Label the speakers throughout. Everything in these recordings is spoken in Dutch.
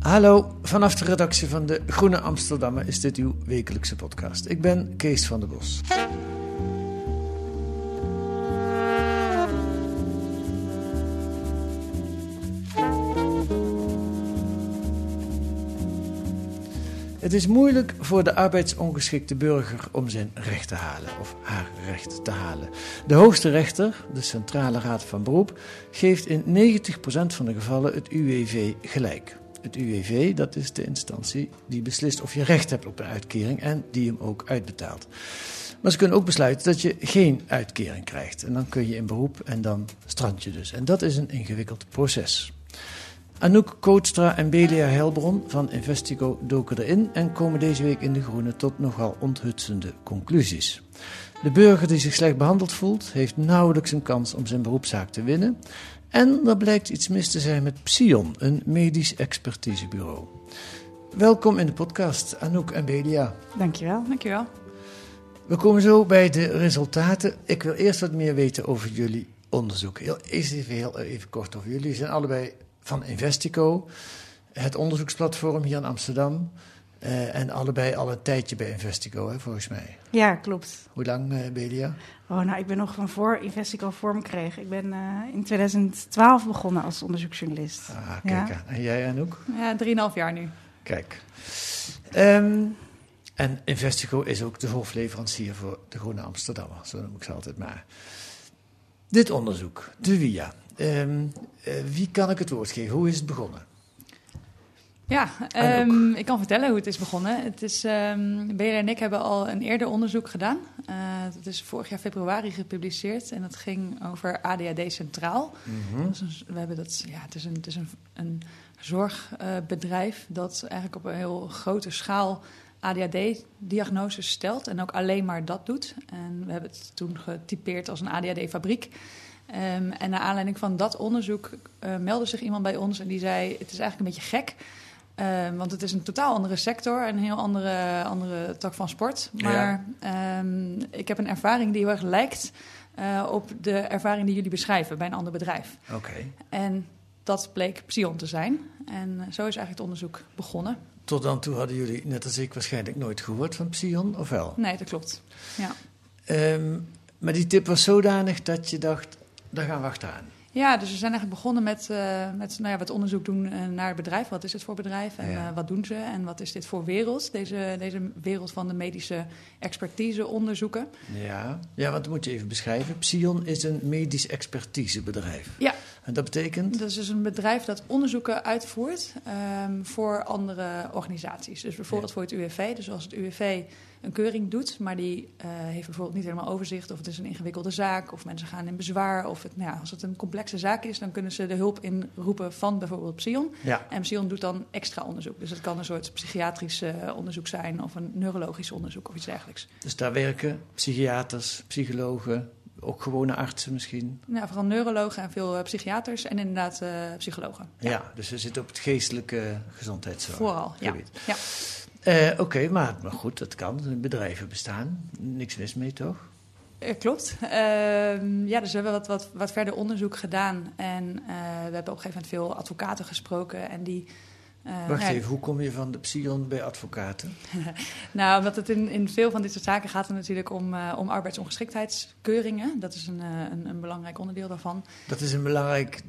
Speaker 1: Hallo, vanaf de redactie van de Groene Amsterdammer is dit uw wekelijkse podcast. Ik ben Kees van der Bos. Het is moeilijk voor de arbeidsongeschikte burger om zijn recht te halen of haar recht te halen. De hoogste rechter, de Centrale Raad van Beroep, geeft in 90% van de gevallen het UWV gelijk. Het UWV, dat is de instantie die beslist of je recht hebt op een uitkering en die hem ook uitbetaalt. Maar ze kunnen ook besluiten dat je geen uitkering krijgt. En dan kun je in beroep en dan strand je dus. En dat is een ingewikkeld proces. Anouk Kootstra en Belia Helbron van Investigo doken erin en komen deze week in De Groene tot nogal onthutsende conclusies. De burger die zich slecht behandeld voelt, heeft nauwelijks een kans om zijn beroepszaak te winnen. En er blijkt iets mis te zijn met Psion, een medisch expertisebureau. Welkom in de podcast, Anouk en Belia.
Speaker 2: Dankjewel, dankjewel.
Speaker 1: We komen zo bij de resultaten. Ik wil eerst wat meer weten over jullie onderzoek. Heel, eerst even, heel even kort over jullie. Jullie zijn allebei van Investico, het onderzoeksplatform hier in Amsterdam. Eh, en allebei al een tijdje bij Investico, hè, volgens mij.
Speaker 2: Ja, klopt.
Speaker 1: Hoe lang, eh Belia?
Speaker 2: Oh, nou, ik ben nog van voor Investico vorm kreeg. Ik ben eh, in 2012 begonnen als onderzoeksjournalist.
Speaker 1: Ah, kijk
Speaker 2: Ja.
Speaker 1: En jij, Anouk?
Speaker 3: Ja, 3,5 jaar nu.
Speaker 1: Kijk. Ehm, en Investico is ook de hoofdleverancier voor de Groene Amsterdammer, zo noem ik ze altijd maar. Dit onderzoek, de WIA. Ehm, eh, wie kan ik het woord geven? Hoe is het begonnen?
Speaker 3: Ja, ehm, ik kan vertellen hoe het is begonnen. Het is, Bela en ik hebben al een eerder onderzoek gedaan. Eh, dat is vorig jaar februari gepubliceerd en dat ging over ADHD Centraal. Dat is een- we hebben dat, ja, het is een, het is een, een zorgbedrijf dat eigenlijk op een heel grote schaal ADHD-diagnoses stelt en ook alleen maar dat doet. En we hebben het toen getypeerd als een ADHD-fabriek. Ehm, en naar aanleiding van dat onderzoek eh, meldde zich iemand bij ons en die zei: Het is eigenlijk een beetje gek. Ehm, want het is een totaal andere sector en een heel andere, andere tak van sport. Maar ehm, ik heb een ervaring die heel erg lijkt eh, op de ervaring die jullie beschrijven bij een ander bedrijf.
Speaker 1: Oké.
Speaker 3: En dat bleek Psion te zijn. En zo is eigenlijk het onderzoek begonnen.
Speaker 1: Tot dan toe hadden jullie, net als ik, waarschijnlijk nooit gehoord van Psion, of wel?
Speaker 3: Nee, dat klopt. Ja.
Speaker 1: Ehm, maar die tip was zodanig dat je dacht, daar gaan we achteraan.
Speaker 3: Ja, dus we zijn eigenlijk begonnen met, eh, met nou ja, wat onderzoek doen eh, naar het bedrijf. Wat is het voor bedrijf en
Speaker 1: Ja.
Speaker 3: eh, wat doen ze en wat is dit voor wereld? Deze, deze wereld van de medische expertise onderzoeken.
Speaker 1: Ja, ja want moet je even beschrijven. Psion is een medisch expertisebedrijf.
Speaker 3: Ja.
Speaker 1: En dat betekent?
Speaker 3: Dat is dus een bedrijf dat onderzoeken uitvoert ehm, voor andere organisaties. Dus bijvoorbeeld voor het UWV. Dus als het UWV een keuring doet, maar die eh, heeft bijvoorbeeld niet helemaal overzicht of het is een ingewikkelde zaak of mensen gaan in bezwaar of het, nou ja, als het een complexe zaak is, dan kunnen ze de hulp inroepen van bijvoorbeeld Psion.
Speaker 1: Ja.
Speaker 3: En Psion doet dan extra onderzoek. Dus het kan een soort psychiatrisch eh, onderzoek zijn of een neurologisch onderzoek of iets dergelijks.
Speaker 1: Dus daar werken psychiaters, psychologen, ook gewone artsen misschien.
Speaker 3: Nou, vooral neurologen en veel eh, psychiaters en inderdaad eh, psychologen.
Speaker 1: Ja. dus ze zitten op het geestelijke gezondheidszorg.
Speaker 3: Vooral, ja.
Speaker 1: gebied.
Speaker 3: ja.
Speaker 1: Eh, Oké, maar, maar goed, dat kan. Bedrijven bestaan. Niks mis mee, toch?
Speaker 3: Klopt. Ehm, ja, dus we hebben wat, wat, wat verder onderzoek gedaan. En we hebben op een gegeven moment veel advocaten gesproken. En die. Eh,
Speaker 1: Wacht
Speaker 3: ja,
Speaker 1: even, hoe kom je van de Psion bij advocaten?
Speaker 3: Nou, omdat het in, in veel van dit soort zaken gaat het natuurlijk om, eh, om arbeidsongeschiktheidskeuringen. Dat is een, eh, een, een belangrijk onderdeel daarvan.
Speaker 1: Dat is een belangrijk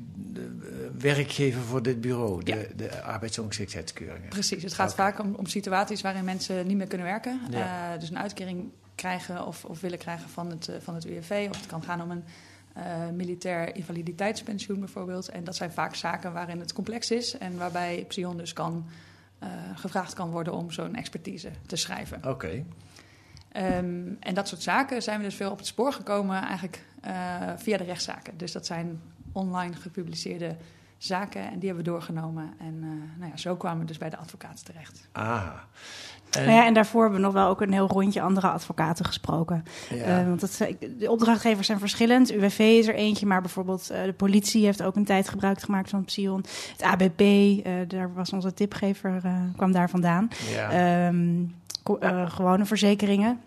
Speaker 1: werkgever voor dit bureau, de,
Speaker 3: Ja.
Speaker 1: de arbeidsongeschiktheidskeuringen.
Speaker 3: Precies. Het gaat vaak om, om situaties waarin mensen niet meer kunnen werken.
Speaker 1: Ja.
Speaker 3: Dus een uitkering krijgen of, of willen krijgen van het, van het UWV. Of het kan gaan om een uh, militair invaliditeitspensioen bijvoorbeeld. En dat zijn vaak zaken waarin het complex is en waarbij Psion dus kan, uh, gevraagd kan worden om zo'n expertise te schrijven.
Speaker 1: Oké. Okay.
Speaker 3: Um, en dat soort zaken zijn we dus veel op het spoor gekomen eigenlijk uh, via de rechtszaken. Dus dat zijn online gepubliceerde zaken en die hebben we doorgenomen. En uh, nou ja, zo kwamen we dus bij de advocaten terecht.
Speaker 1: Ah.
Speaker 2: En... Nou ja, en daarvoor hebben we nog wel ook een heel rondje andere advocaten gesproken. Ja. Uh, want het, de opdrachtgevers zijn verschillend. UWV is er eentje, maar bijvoorbeeld uh, de politie heeft ook een tijd gebruik gemaakt van Psion. Het ABP, uh, daar was onze tipgever, kwam daar vandaan.
Speaker 1: Ja.
Speaker 2: Um, gewone verzekeringen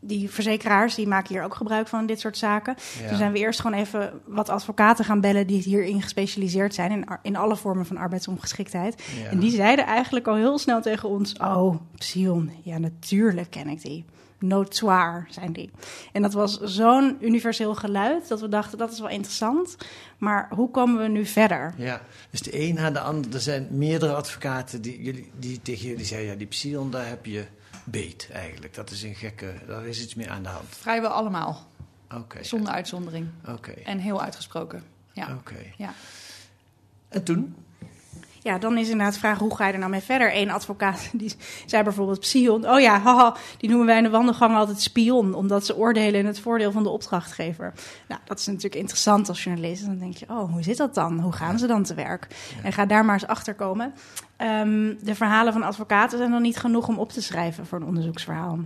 Speaker 2: die verzekeraars die maken hier ook gebruik van dit soort zaken. Ja. Toen zijn we eerst gewoon even wat advocaten gaan bellen die hierin gespecialiseerd zijn in, in alle vormen van arbeidsongeschiktheid.
Speaker 1: Ja.
Speaker 2: En die zeiden eigenlijk al heel snel tegen ons: Oh, Psion, ja, natuurlijk ken ik die. Notoire zijn die. En dat was zo'n universeel geluid dat we dachten dat is wel interessant. Maar hoe komen we nu verder?
Speaker 1: Ja, dus de een na de ander. Er zijn meerdere advocaten die, jullie, die tegen jullie zeiden: ja, die Psion, daar heb je beet eigenlijk. Dat is een gekke, daar is iets meer aan de hand.
Speaker 3: Vrijwel allemaal.
Speaker 1: Oké.
Speaker 3: Zonder uitzondering.
Speaker 1: Oké.
Speaker 3: En heel uitgesproken. Ja.
Speaker 1: Oké.
Speaker 3: Ja.
Speaker 1: En toen?
Speaker 2: Ja, dan is inderdaad de vraag, hoe ga je er nou mee verder? Eén advocaat die zei bijvoorbeeld Psion. Oh ja, haha, die noemen wij in de wandelgang altijd spion. Omdat ze oordelen in het voordeel van de opdrachtgever. Nou, dat is natuurlijk interessant als journalist. Dan denk je, oh, hoe zit dat dan? Hoe gaan ze dan te werk? En ga daar maar eens achter komen. Um, de verhalen van advocaten zijn dan niet genoeg om op te schrijven voor een onderzoeksverhaal.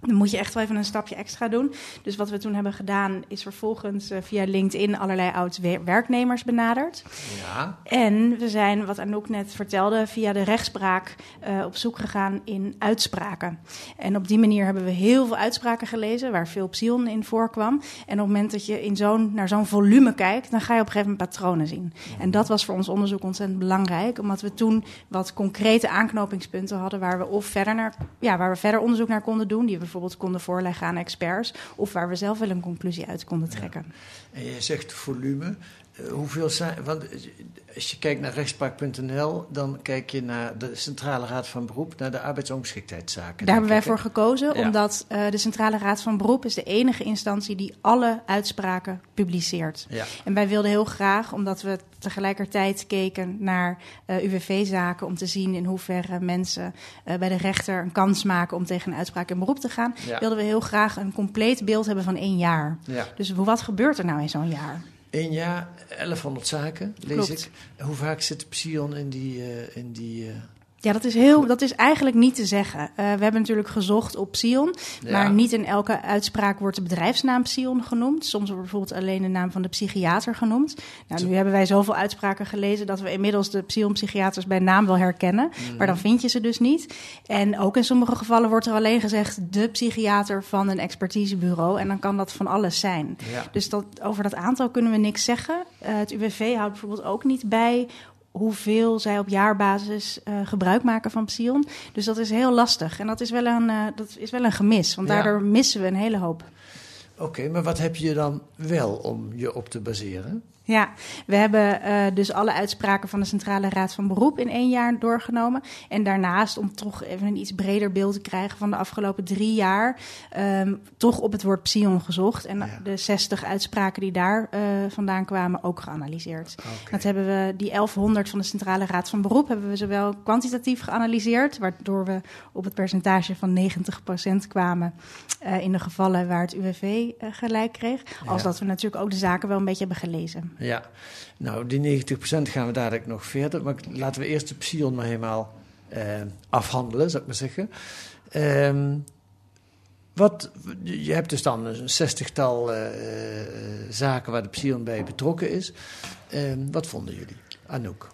Speaker 2: Dan moet je echt wel even een stapje extra doen. Dus wat we toen hebben gedaan, is vervolgens uh, via LinkedIn allerlei oud-werknemers benaderd.
Speaker 1: Ja.
Speaker 2: En we zijn, wat Anouk net vertelde, via de rechtspraak uh, op zoek gegaan in uitspraken. En op die manier hebben we heel veel uitspraken gelezen, waar veel psion in voorkwam. En op het moment dat je in zo'n, naar zo'n volume kijkt, dan ga je op een gegeven moment patronen zien. En dat was voor ons onderzoek ontzettend belangrijk, omdat we toen wat concrete aanknopingspunten hadden waar we of verder naar, ja, waar we verder onderzoek naar konden doen, die we bijvoorbeeld konden voorleggen aan experts, of waar we zelf wel een conclusie uit konden trekken.
Speaker 1: Ja. En je zegt volume. Uh, hoeveel zijn. Want als je kijkt naar rechtspraak.nl, dan kijk je naar de Centrale Raad van Beroep, naar de arbeidsongeschiktheidszaken.
Speaker 2: Daar hebben wij voor gekozen, ja. omdat uh, de Centrale Raad van Beroep is de enige instantie die alle uitspraken publiceert.
Speaker 1: Ja.
Speaker 2: En wij wilden heel graag, omdat we tegelijkertijd keken naar uh, UWV-zaken om te zien in hoeverre mensen uh, bij de rechter een kans maken om tegen een uitspraak in beroep te gaan,
Speaker 1: ja.
Speaker 2: wilden we heel graag een compleet beeld hebben van één jaar.
Speaker 1: Ja.
Speaker 2: Dus wat gebeurt er nou in zo'n jaar?
Speaker 1: Eén jaar, 1100 zaken, lees
Speaker 2: Klopt.
Speaker 1: ik. Hoe vaak zit Psion in die... Uh, in die uh...
Speaker 2: Ja, dat is, heel, dat is eigenlijk niet te zeggen. Uh, we hebben natuurlijk gezocht op Psion,
Speaker 1: Ja.
Speaker 2: maar niet in elke uitspraak wordt de bedrijfsnaam Psion genoemd. Soms wordt bijvoorbeeld alleen de naam van de psychiater genoemd. Nou, nu hebben wij zoveel uitspraken gelezen dat we inmiddels de Psion-psychiaters bij naam wel herkennen,
Speaker 1: Mhm.
Speaker 2: maar dan vind je ze dus niet. En ook in sommige gevallen wordt er alleen gezegd de psychiater van een expertisebureau en dan kan dat van alles zijn.
Speaker 1: Ja.
Speaker 2: Dus dat, over dat aantal kunnen we niks zeggen. Uh, het UWV houdt bijvoorbeeld ook niet bij hoeveel zij op jaarbasis uh, gebruik maken van Psion. Dus dat is heel lastig. En dat is wel een, uh, dat is wel een gemis, want
Speaker 1: Ja.
Speaker 2: daardoor missen we een hele hoop.
Speaker 1: Oké, okay, maar wat heb je dan wel om je op te baseren?
Speaker 2: Ja, we hebben uh, dus alle uitspraken van de Centrale Raad van Beroep in één jaar doorgenomen. En daarnaast, om toch even een iets breder beeld te krijgen van de afgelopen drie jaar, um, toch op het woord psion gezocht. En
Speaker 1: Ja.
Speaker 2: de 60 uitspraken die daar uh, vandaan kwamen ook geanalyseerd. Dat hebben we, die 1100 van de Centrale Raad van Beroep, hebben we zowel kwantitatief geanalyseerd, waardoor we op het percentage van 90% kwamen uh, in de gevallen waar het UWV gelijk kreeg. Als
Speaker 1: Ja.
Speaker 2: dat we natuurlijk ook de zaken wel een beetje hebben gelezen.
Speaker 1: Ja, nou die 90% gaan we dadelijk nog verder. Maar laten we eerst de Psion maar helemaal uh, afhandelen, zou ik maar zeggen. Um, wat, je hebt dus dan een zestigtal uh, zaken waar de Psion bij betrokken is. Um, wat vonden jullie? Anouk?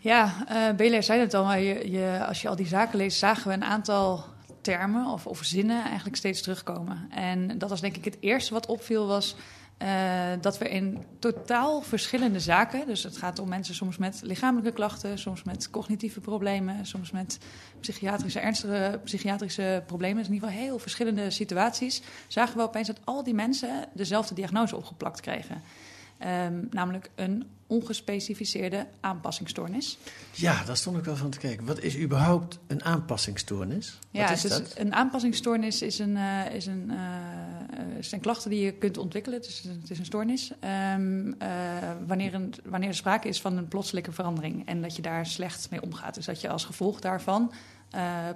Speaker 3: Ja, uh, zei het al, maar je, als je al die zaken leest, zagen we een aantal termen of, of zinnen eigenlijk steeds terugkomen. En dat was denk ik het eerste wat opviel was... Uh, dat we in totaal verschillende zaken, dus het gaat om mensen soms met lichamelijke klachten, soms met cognitieve problemen, soms met psychiatrische, ernstige psychiatrische problemen, dus in ieder geval heel verschillende situaties, zagen we opeens dat al die mensen dezelfde diagnose opgeplakt kregen. Ehm, namelijk een ongespecificeerde aanpassingsstoornis.
Speaker 1: Ja, daar stond ik wel van te kijken. Wat is überhaupt een aanpassingsstoornis?
Speaker 3: Ja,
Speaker 1: Wat is
Speaker 3: dus
Speaker 1: dat?
Speaker 3: een aanpassingsstoornis is een, eh, is een, eh, eh, zijn klachten die je kunt ontwikkelen. Dus het is een stoornis. Ehm, eh, wanneer, een, wanneer er sprake is van een plotselinge verandering en dat je daar slecht mee omgaat. Dus dat je als gevolg daarvan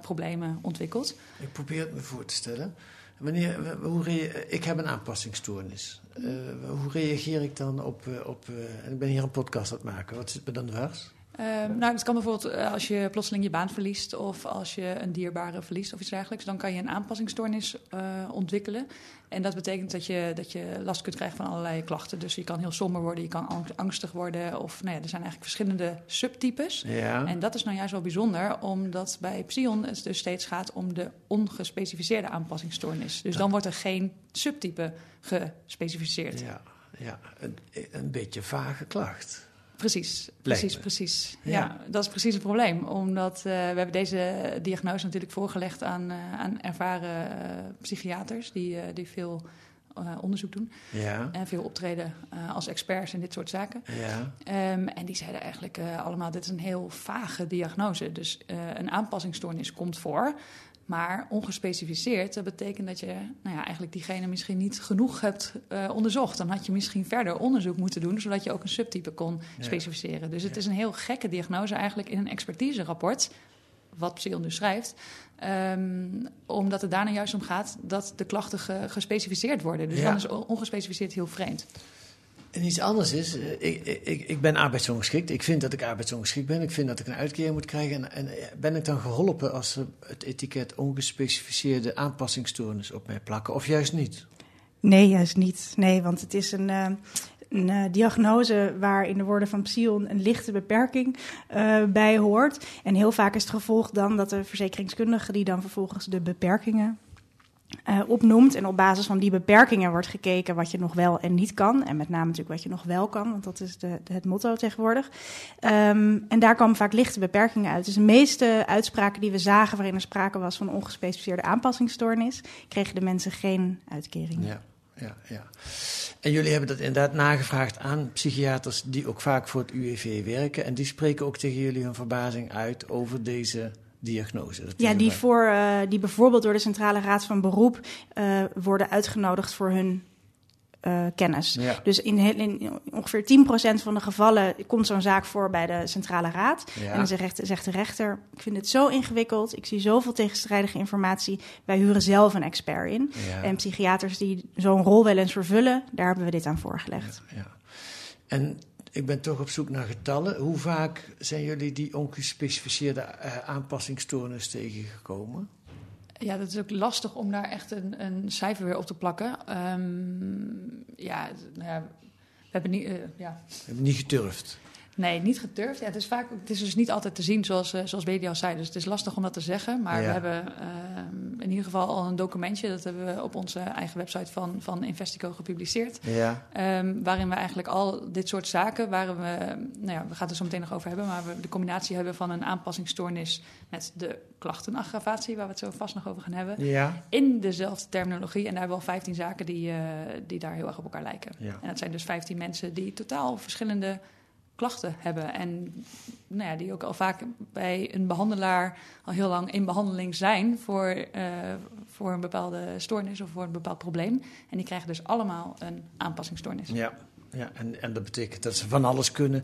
Speaker 3: problemen ontwikkelt.
Speaker 1: Ik probeer het me voor te stellen. Wanneer, w- hoe ik heb een aanpassingsstoornis. Eh, hoe reageer ik dan op... eh, op eh, ik ben hier een podcast aan het maken. Wat zit me dan dwars?
Speaker 3: Ehm, nou, het kan bijvoorbeeld eh, als je plotseling je baan verliest of als je een dierbare verliest of iets dergelijks, dan kan je een aanpassingsstoornis eh, ontwikkelen. En dat betekent dat je, dat je last kunt krijgen van allerlei klachten. Dus je kan heel somber worden, je kan ang- angstig worden. Of nou ja, er zijn eigenlijk verschillende subtypes.
Speaker 1: Ja.
Speaker 3: En dat is nou juist wel bijzonder, omdat bij Psion het dus steeds gaat om de ongespecificeerde aanpassingsstoornis. Dus dan wordt er geen subtype gespecificeerd.
Speaker 1: Ja, ja een, een beetje vage klacht.
Speaker 3: Precies, precies, precies.
Speaker 1: Ja.
Speaker 3: Ja. dat is precies het probleem. Omdat eh, we hebben deze diagnose natuurlijk voorgelegd aan, eh, aan ervaren eh, psychiaters die, die veel onderzoek doen
Speaker 1: Ja,
Speaker 3: en veel optreden als experts in dit soort zaken.
Speaker 1: ja.
Speaker 3: Ehm, en die zeiden eigenlijk allemaal, dit is een heel vage diagnose. Dus een aanpassingsstoornis komt voor, maar ongespecificeerd. Dat betekent dat je nou ja, eigenlijk diegene misschien niet genoeg hebt eh, onderzocht. Dan had je misschien verder onderzoek moeten doen, zodat je ook een subtype kon
Speaker 1: Ja.
Speaker 3: specificeren. Dus het is een heel gekke diagnose eigenlijk in een expertiserapport, wat Psion dus schrijft. Ehm, omdat het daarna juist om gaat dat de klachten ge- gespecificeerd worden. Dus dan is on- ongespecificeerd heel vreemd.
Speaker 1: En iets anders is, eh, ik, ik, ik ben arbeidsongeschikt. Ik vind dat ik arbeidsongeschikt ben. Ik vind dat ik een uitkering moet krijgen. En, en eh, ben ik dan geholpen als ze het etiket ongespecificeerde aanpassingsstoornis op mij plakken? Of juist niet?
Speaker 2: Nee, juist niet. Nee, want het is een, eh, een diagnose waar in de woorden van Psion een lichte beperking bij hoort. En heel vaak is het gevolg dan dat de verzekeringskundige die dan vervolgens de beperkingen eh, opnoemt. En op basis van die beperkingen wordt gekeken wat je nog wel en niet kan. En met name natuurlijk wat je nog wel kan, want dat is de, het motto tegenwoordig. Ehm, en daar kwamen vaak lichte beperkingen uit. Dus de meeste uitspraken die we zagen waarin er sprake was van ongespecificeerde aanpassingsstoornis, kregen de mensen geen uitkering.
Speaker 1: Ja, ja, ja. En jullie hebben dat inderdaad nagevraagd aan psychiaters die ook vaak voor het UWV werken. En die spreken ook tegen jullie hun verbazing uit over deze diagnose. Dat
Speaker 2: Ja, die, voor, eh, die bijvoorbeeld door de Centrale Raad van Beroep eh, worden uitgenodigd voor hun eh, kennis.
Speaker 1: Ja.
Speaker 2: Dus in, heel- in ongeveer 10% van de gevallen komt zo'n zaak voor bij de Centrale Raad.
Speaker 1: Ja.
Speaker 2: En dan zegt, zegt de rechter, ik vind het zo ingewikkeld, ik zie zoveel tegenstrijdige informatie, wij huren zelf een expert in.
Speaker 1: Ja.
Speaker 2: En psychiaters die zo'n rol wel eens vervullen, daar hebben we dit aan voorgelegd.
Speaker 1: Ja. En ik ben toch op zoek naar getallen. Hoe vaak zijn jullie die ongespecificeerde eh, aanpassingsstoornis tegengekomen?
Speaker 3: Ja, dat is ook lastig om daar echt een, een cijfer weer op te plakken. Ehm, ja, nou ja, we hebben niet, eh, ja,
Speaker 1: We hebben niet gedurfd.
Speaker 3: Nee, niet gedurfd. Ja, het, is vaak, het is dus niet altijd te zien, zoals, eh, zoals Bedi al zei. Dus het is lastig om dat te zeggen. Maar
Speaker 1: Ja.
Speaker 3: we hebben ehm, in ieder geval al een documentje. Dat hebben we op onze eigen website van, van Investico gepubliceerd.
Speaker 1: Ja.
Speaker 3: Ehm, waarin we eigenlijk al dit soort zaken, waar we, nou ja, we gaan het er zo meteen nog over hebben, maar we de combinatie hebben van een aanpassingsstoornis met de klachtenaggravatie, waar we het zo vast nog over gaan hebben,
Speaker 1: Ja.
Speaker 3: in dezelfde terminologie. En daar hebben we al 15 zaken die, eh, die daar heel erg op elkaar lijken.
Speaker 1: Ja.
Speaker 3: En dat zijn dus 15 mensen die totaal verschillende klachten hebben. En nou ja, die ook al vaak bij een behandelaar al heel lang in behandeling zijn voor, eh, voor een bepaalde stoornis of voor een bepaald probleem. En die krijgen dus allemaal een aanpassingsstoornis.
Speaker 1: Ja, ja. En, en dat betekent dat ze van alles kunnen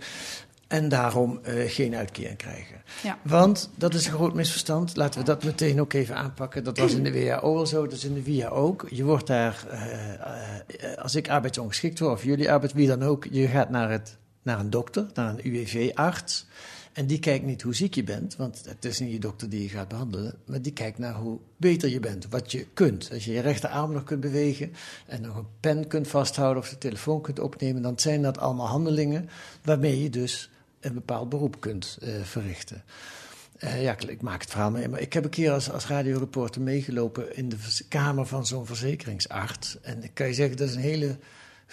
Speaker 1: en daarom eh, geen uitkering krijgen.
Speaker 3: Ja.
Speaker 1: Want dat is een groot misverstand. Laten we dat meteen ook even aanpakken. Dat was in de WHO al zo, dat is in de VIA ook. Je wordt daar, eh, als ik arbeidsongeschikt word, of jullie arbeid, wie dan ook, je gaat naar, het, naar een dokter, naar een UWV-arts. En die kijkt niet hoe ziek je bent, want het is niet je dokter die je gaat behandelen, maar die kijkt naar hoe beter je bent, wat je kunt. Als je je rechterarm nog kunt bewegen en nog een pen kunt vasthouden of de telefoon kunt opnemen, dan zijn dat allemaal handelingen waarmee je dus een bepaald beroep kunt eh, verrichten. Eh, ja, ik, maak het verhaal mee, maar ik heb een keer als, als radioreporter meegelopen in de kamer van zo'n verzekeringsarts. En ik kan je zeggen, dat is een hele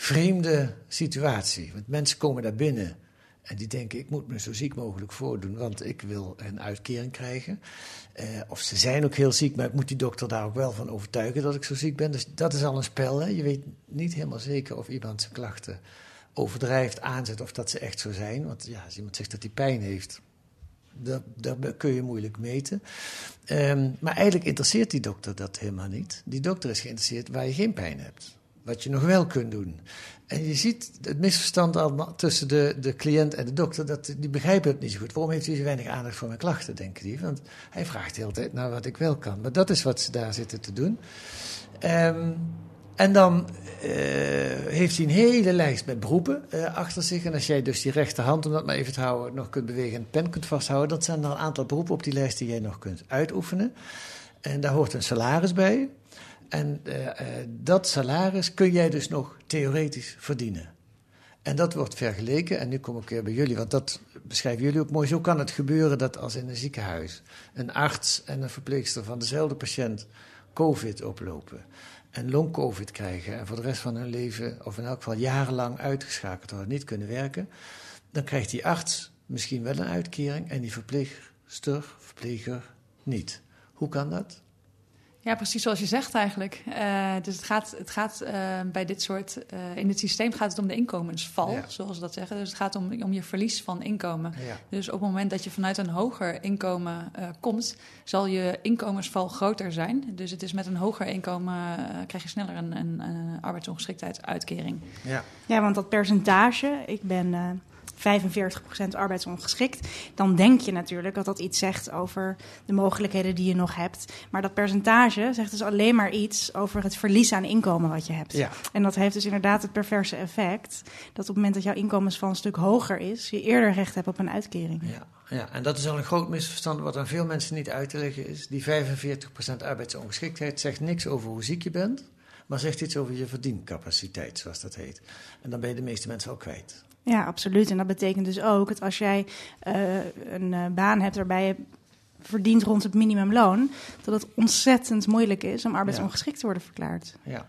Speaker 1: vreemde situatie. Want mensen komen daar binnen en die denken, ik moet me zo ziek mogelijk voordoen, want ik wil een uitkering krijgen. Eh, of ze zijn ook heel ziek, maar ik moet die dokter daar ook wel van overtuigen dat ik zo ziek ben. Dus dat is al een spel. Hè? Je weet niet helemaal zeker of iemand zijn klachten overdrijft, aanzet of dat ze echt zo zijn. Want ja, als iemand zegt dat hij pijn heeft, dat, dat kun je moeilijk meten. Ehm, maar eigenlijk interesseert die dokter dat helemaal niet. Die dokter is geïnteresseerd waar je geen pijn hebt. Wat je nog wel kunt doen. En je ziet het misverstand al tussen de, de cliënt en de dokter. Dat, die begrijpen het niet zo goed. Waarom heeft hij zo weinig aandacht voor mijn klachten, denken die? Want hij vraagt de hele tijd naar wat ik wel kan. Maar dat is wat ze daar zitten te doen. Um, en dan uh, heeft hij een hele lijst met beroepen uh, achter zich. En als jij dus die rechterhand, om dat maar even te houden, nog kunt bewegen en pen kunt vasthouden, dan zijn er een aantal beroepen op die lijst die jij nog kunt uitoefenen. En daar hoort een salaris bij. En uh, dat salaris kun jij dus nog theoretisch verdienen. En dat wordt vergeleken, en nu kom ik weer bij jullie, want dat beschrijven jullie ook mooi. Zo kan het gebeuren dat als in een ziekenhuis een arts en een verpleegster van dezelfde patiënt COVID oplopen en long-covid krijgen en voor de rest van hun leven, of in elk geval jarenlang uitgeschakeld worden, niet kunnen werken, dan krijgt die arts misschien wel een uitkering en die verpleegster, verpleger niet. Hoe kan dat?
Speaker 3: Ja, precies zoals je zegt eigenlijk. Uh, dus het gaat, het gaat uh, bij dit soort. Uh, in het systeem gaat het om de inkomensval, ja. zoals we dat zeggen. Dus het gaat om, om je verlies van inkomen. Ja. Dus op het moment dat je vanuit een hoger inkomen komt, zal je inkomensval groter zijn. Dus het is met een hoger inkomen krijg je sneller een, een, een arbeidsongeschiktheid uitkering.
Speaker 2: Ja. ja, want dat percentage, ik ben 45% arbeidsongeschikt, dan denk je natuurlijk dat dat iets zegt over de mogelijkheden die je nog hebt. Maar dat percentage zegt dus alleen maar iets over het verlies aan inkomen wat je hebt.
Speaker 1: Ja.
Speaker 2: En dat heeft dus inderdaad het perverse effect dat op het moment dat jouw inkomensval een stuk hoger is, je eerder recht hebt op een uitkering.
Speaker 1: Ja. Ja, en dat is al een groot misverstand wat aan veel mensen niet uit te leggen is. Die 45% arbeidsongeschiktheid zegt niks over hoe ziek je bent, maar zegt iets over je verdiencapaciteit, zoals dat heet. En dan ben je de meeste mensen al kwijt.
Speaker 2: Ja, absoluut. En dat betekent dus ook dat als jij uh, een uh, baan hebt waarbij je verdient rond het minimumloon, dat het ontzettend moeilijk is om arbeidsongeschikt te worden verklaard.
Speaker 1: Ja.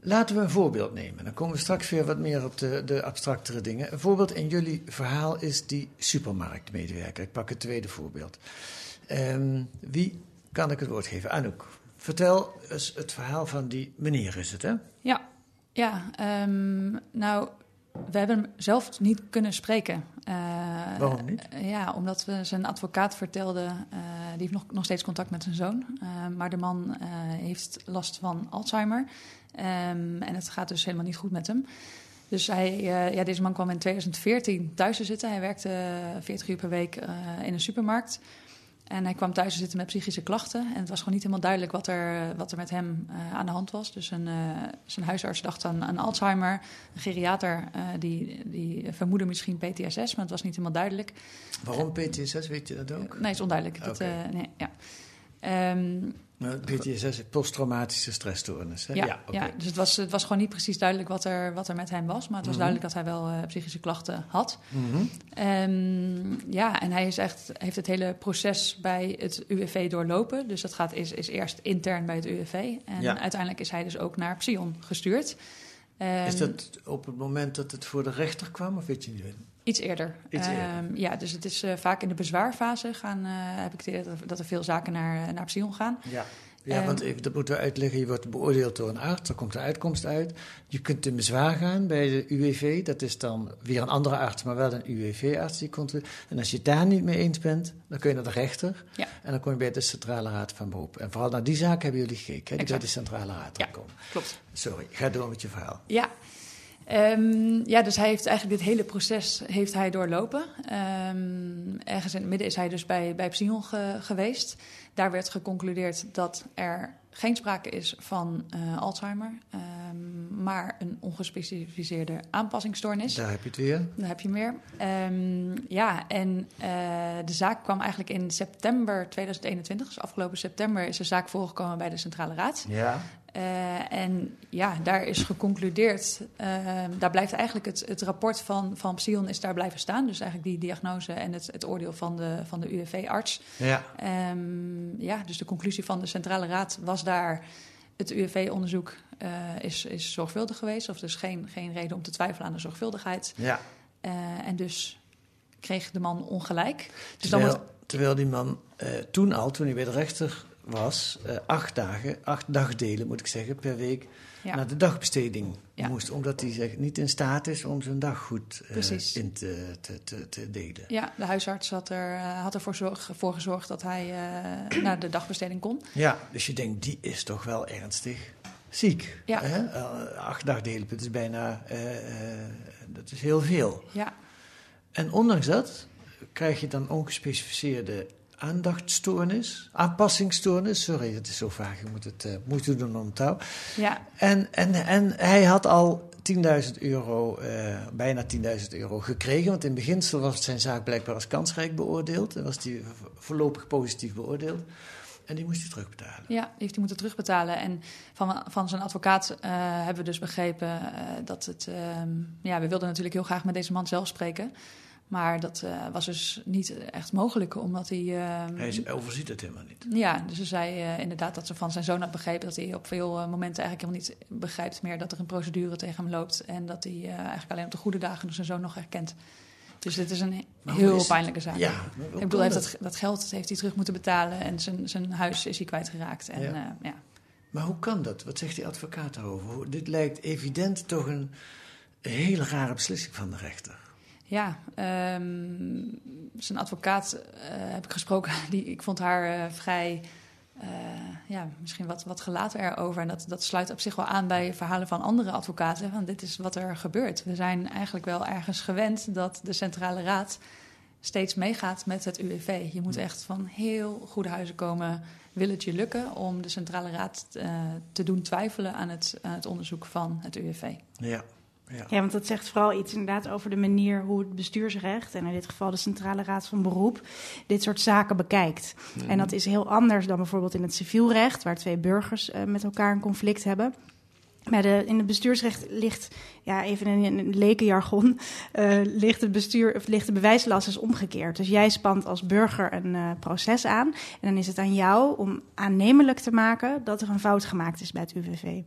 Speaker 1: Laten we een voorbeeld nemen. Dan komen we straks weer wat meer op de, de abstractere dingen. Een voorbeeld in jullie verhaal is die supermarktmedewerker. Ik pak het tweede voorbeeld. Um, wie kan ik het woord geven? Anouk. Vertel eens het verhaal van die meneer, is het hè?
Speaker 3: Ja, ja um, nou we hebben hem zelf niet kunnen spreken.
Speaker 1: Uh, Waarom niet?
Speaker 3: ja, omdat we zijn advocaat vertelde, uh, die heeft nog, nog steeds contact met zijn zoon. Uh, maar de man heeft last van Alzheimer. Um, en het gaat dus helemaal niet goed met hem. Dus hij, ja, deze man kwam in 2014 thuis te zitten. Hij werkte 40 uur per week in een supermarkt. En hij kwam thuis zitten met psychische klachten. En het was gewoon niet helemaal duidelijk wat er, wat er met hem uh, aan de hand was. Dus een, uh, zijn huisarts dacht aan, aan Alzheimer. Een geriater uh, die, die vermoedde misschien PTSS, maar het was niet helemaal duidelijk.
Speaker 1: Waarom PTSS, weet je dat ook?
Speaker 3: Nee, het is onduidelijk.
Speaker 1: Okay.
Speaker 3: Dat, nee, ja.
Speaker 1: Um, PTSS is posttraumatische stressstoornis. Hè?
Speaker 3: Ja, ja, okay. ja, dus het was, het was gewoon niet precies duidelijk wat er, wat er met hem was. Maar het was mm -hmm. duidelijk dat hij wel uh, psychische klachten had.
Speaker 1: Mm -hmm.
Speaker 3: um, ja, en hij is echt, heeft het hele proces bij het UWV doorlopen. Dus dat gaat, is, is eerst intern bij het UWV. En ja. uiteindelijk is hij dus ook naar Psion gestuurd.
Speaker 1: Um, is dat op het moment dat het voor de rechter kwam, of weet je niet?
Speaker 3: Iets eerder.
Speaker 1: Iets eerder.
Speaker 3: Um, ja, dus het is uh, vaak in de bezwaarfase gaan, uh, heb ik het idee dat, er veel zaken naar, naar Psion gaan.
Speaker 1: Ja. Ja, um, want even, dat moeten we uitleggen. Je wordt beoordeeld door een arts, er komt een uitkomst uit. Je kunt in bezwaar gaan bij de UWV. Dat is dan weer een andere arts, maar wel een UWV-arts die komt. En als je het daar niet mee eens bent, dan kun je naar de rechter.
Speaker 3: Ja.
Speaker 1: En dan kom je bij de Centrale Raad van Beroep. En vooral naar die zaak hebben jullie gekeken, hè, die bij de Centrale Raad
Speaker 3: ja,
Speaker 1: komen.
Speaker 3: klopt.
Speaker 1: Sorry, ga door met je verhaal.
Speaker 3: Ja, Um, ja, dus hij heeft eigenlijk dit hele proces heeft hij doorlopen. Um, ergens in het midden is hij dus bij, bij Psion ge, geweest. Daar werd geconcludeerd dat er geen sprake is van uh, Alzheimer, um, maar een ongespecificeerde aanpassingsstoornis.
Speaker 1: Daar heb je het weer.
Speaker 3: Daar heb je meer. ja, en uh, de zaak kwam eigenlijk in september 2021, dus afgelopen september is de zaak voorgekomen bij de Centrale Raad.
Speaker 1: Ja.
Speaker 3: Uh, en ja, daar is geconcludeerd, uh, daar blijft eigenlijk het, het rapport van, van Psion is daar blijven staan. Dus eigenlijk die diagnose en het, het oordeel van de, van de UWV-arts.
Speaker 1: Ja.
Speaker 3: Um, ja, dus de conclusie van de Centrale Raad was daar, het UWV-onderzoek uh, is, is zorgvuldig geweest. Of dus geen, geen reden om te twijfelen aan de zorgvuldigheid.
Speaker 1: Ja.
Speaker 3: en dus kreeg de man ongelijk. Dus
Speaker 1: terwijl,
Speaker 3: dan wordt...
Speaker 1: terwijl die man toen al, toen hij bij de rechter was eh, acht dagen, acht dagdelen moet ik zeggen, per week
Speaker 3: Ja.
Speaker 1: naar de dagbesteding
Speaker 3: Ja.
Speaker 1: moest. Omdat hij zeg, niet in staat is om zijn dag goed eh, in te, te, te, te delen.
Speaker 3: Ja, de huisarts had, er, eh, had ervoor zorg, voor gezorgd dat hij naar de dagbesteding kon.
Speaker 1: Ja, dus je denkt, die is toch wel ernstig ziek.
Speaker 3: Ja.
Speaker 1: Hè? Acht dagdelen, dat is bijna, dat is heel veel.
Speaker 3: Ja,
Speaker 1: En ondanks dat krijg je dan ongespecificeerde aandachtstoornis, aanpassingsstoornis. Sorry, het is zo vaag, je moet het uh, moeite doen om touw.
Speaker 3: ja,
Speaker 1: En, en, en hij had al 10.000 euro, uh, bijna 10.000 euro gekregen. Want in beginsel was zijn zaak blijkbaar als kansrijk beoordeeld. En was die voorlopig positief beoordeeld. En die moest hij terugbetalen.
Speaker 3: Ja, die heeft hij moeten terugbetalen. En van, van zijn advocaat uh, hebben we dus begrepen uh, dat het... Uh, ja, we wilden natuurlijk heel graag met deze man zelf spreken. Maar dat uh, was dus niet echt mogelijk, omdat hij... Uh,
Speaker 1: hij overziet het helemaal niet.
Speaker 3: Ja, dus ze zei uh, inderdaad dat ze van zijn zoon had begrepen... dat hij op veel momenten eigenlijk helemaal niet begrijpt meer... dat er een procedure tegen hem loopt... en dat hij eigenlijk alleen op de goede dagen dus zijn zoon nog herkent. Dus dit is een
Speaker 1: Maar
Speaker 3: heel
Speaker 1: is-
Speaker 3: pijnlijke zaak.
Speaker 1: Ja,
Speaker 3: Ik bedoel, heeft dat, dat geld heeft hij terug moeten betalen... en zijn, zijn huis is hij kwijtgeraakt. En,
Speaker 1: Ja. Maar hoe kan dat? Wat zegt die advocaat daarover? Dit lijkt evident toch een hele rare beslissing van de rechter.
Speaker 3: Ja, ehm, zijn advocaat eh, heb ik gesproken. Die, ik vond haar eh, vrij, eh, ja, misschien wat, wat gelaten erover. En dat, dat sluit op zich wel aan bij verhalen van andere advocaten. Van dit is wat er gebeurt. We zijn eigenlijk wel ergens gewend dat de Centrale Raad steeds meegaat met het UWV. Je moet echt van heel goede huizen komen. Wil het je lukken om de Centrale Raad te doen twijfelen aan het, aan het onderzoek van het UWV?
Speaker 1: Ja, ja.
Speaker 2: Ja, want dat zegt vooral iets inderdaad over de manier hoe het bestuursrecht, en in dit geval de Centrale Raad van Beroep, dit soort zaken bekijkt. En dat is heel anders dan bijvoorbeeld in het civielrecht, waar twee burgers eh, met elkaar een conflict hebben. Maar de, in het bestuursrecht ligt, ja, even in een lekenjargon, eh, ligt, het bestuur, of ligt de bewijslast is omgekeerd. Dus jij spant als burger een eh, proces aan. En dan is het aan jou om aannemelijk te maken dat er een fout gemaakt is bij het UWV.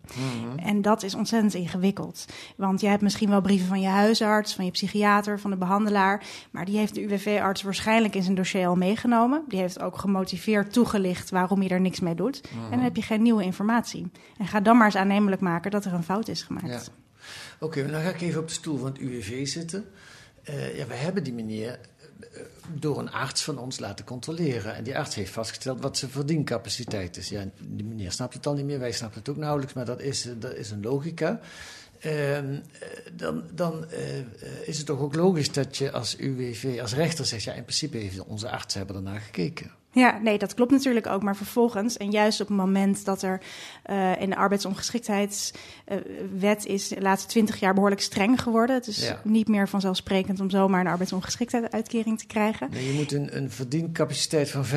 Speaker 2: En dat is ontzettend ingewikkeld. Want jij hebt misschien wel brieven van je huisarts, van je psychiater, van de behandelaar. Maar die heeft de UWV-arts waarschijnlijk in zijn dossier al meegenomen. Die heeft ook gemotiveerd toegelicht waarom je er niks mee doet. En dan heb je geen nieuwe informatie. En ga dan maar eens aannemelijk maken dat er een fout is gemaakt.
Speaker 1: Ja. Oké, dan ga ik even op de stoel van het UWV zitten. Eh, ja, we hebben die meneer eh, door een arts van ons laten controleren. En die arts heeft vastgesteld wat zijn verdiencapaciteit is. Ja, die meneer snapt het al niet meer, wij snappen het ook nauwelijks, maar dat is, eh, dat is een logica. Ehm, eh, dan dan is het toch ook logisch dat je als UWV, als rechter zegt... ja, in principe heeft onze artsen hebben ernaar gekeken.
Speaker 2: Ja, nee, dat klopt natuurlijk ook. Maar vervolgens, en juist op het moment dat er uh, in de arbeidsongeschiktheidswet uh, is de laatste twintig jaar behoorlijk streng geworden. Het is
Speaker 1: Ja.
Speaker 2: niet meer vanzelfsprekend om zomaar een arbeidsongeschiktheidsuitkering te krijgen.
Speaker 1: Nee, je moet een, een verdiencapaciteit van 35%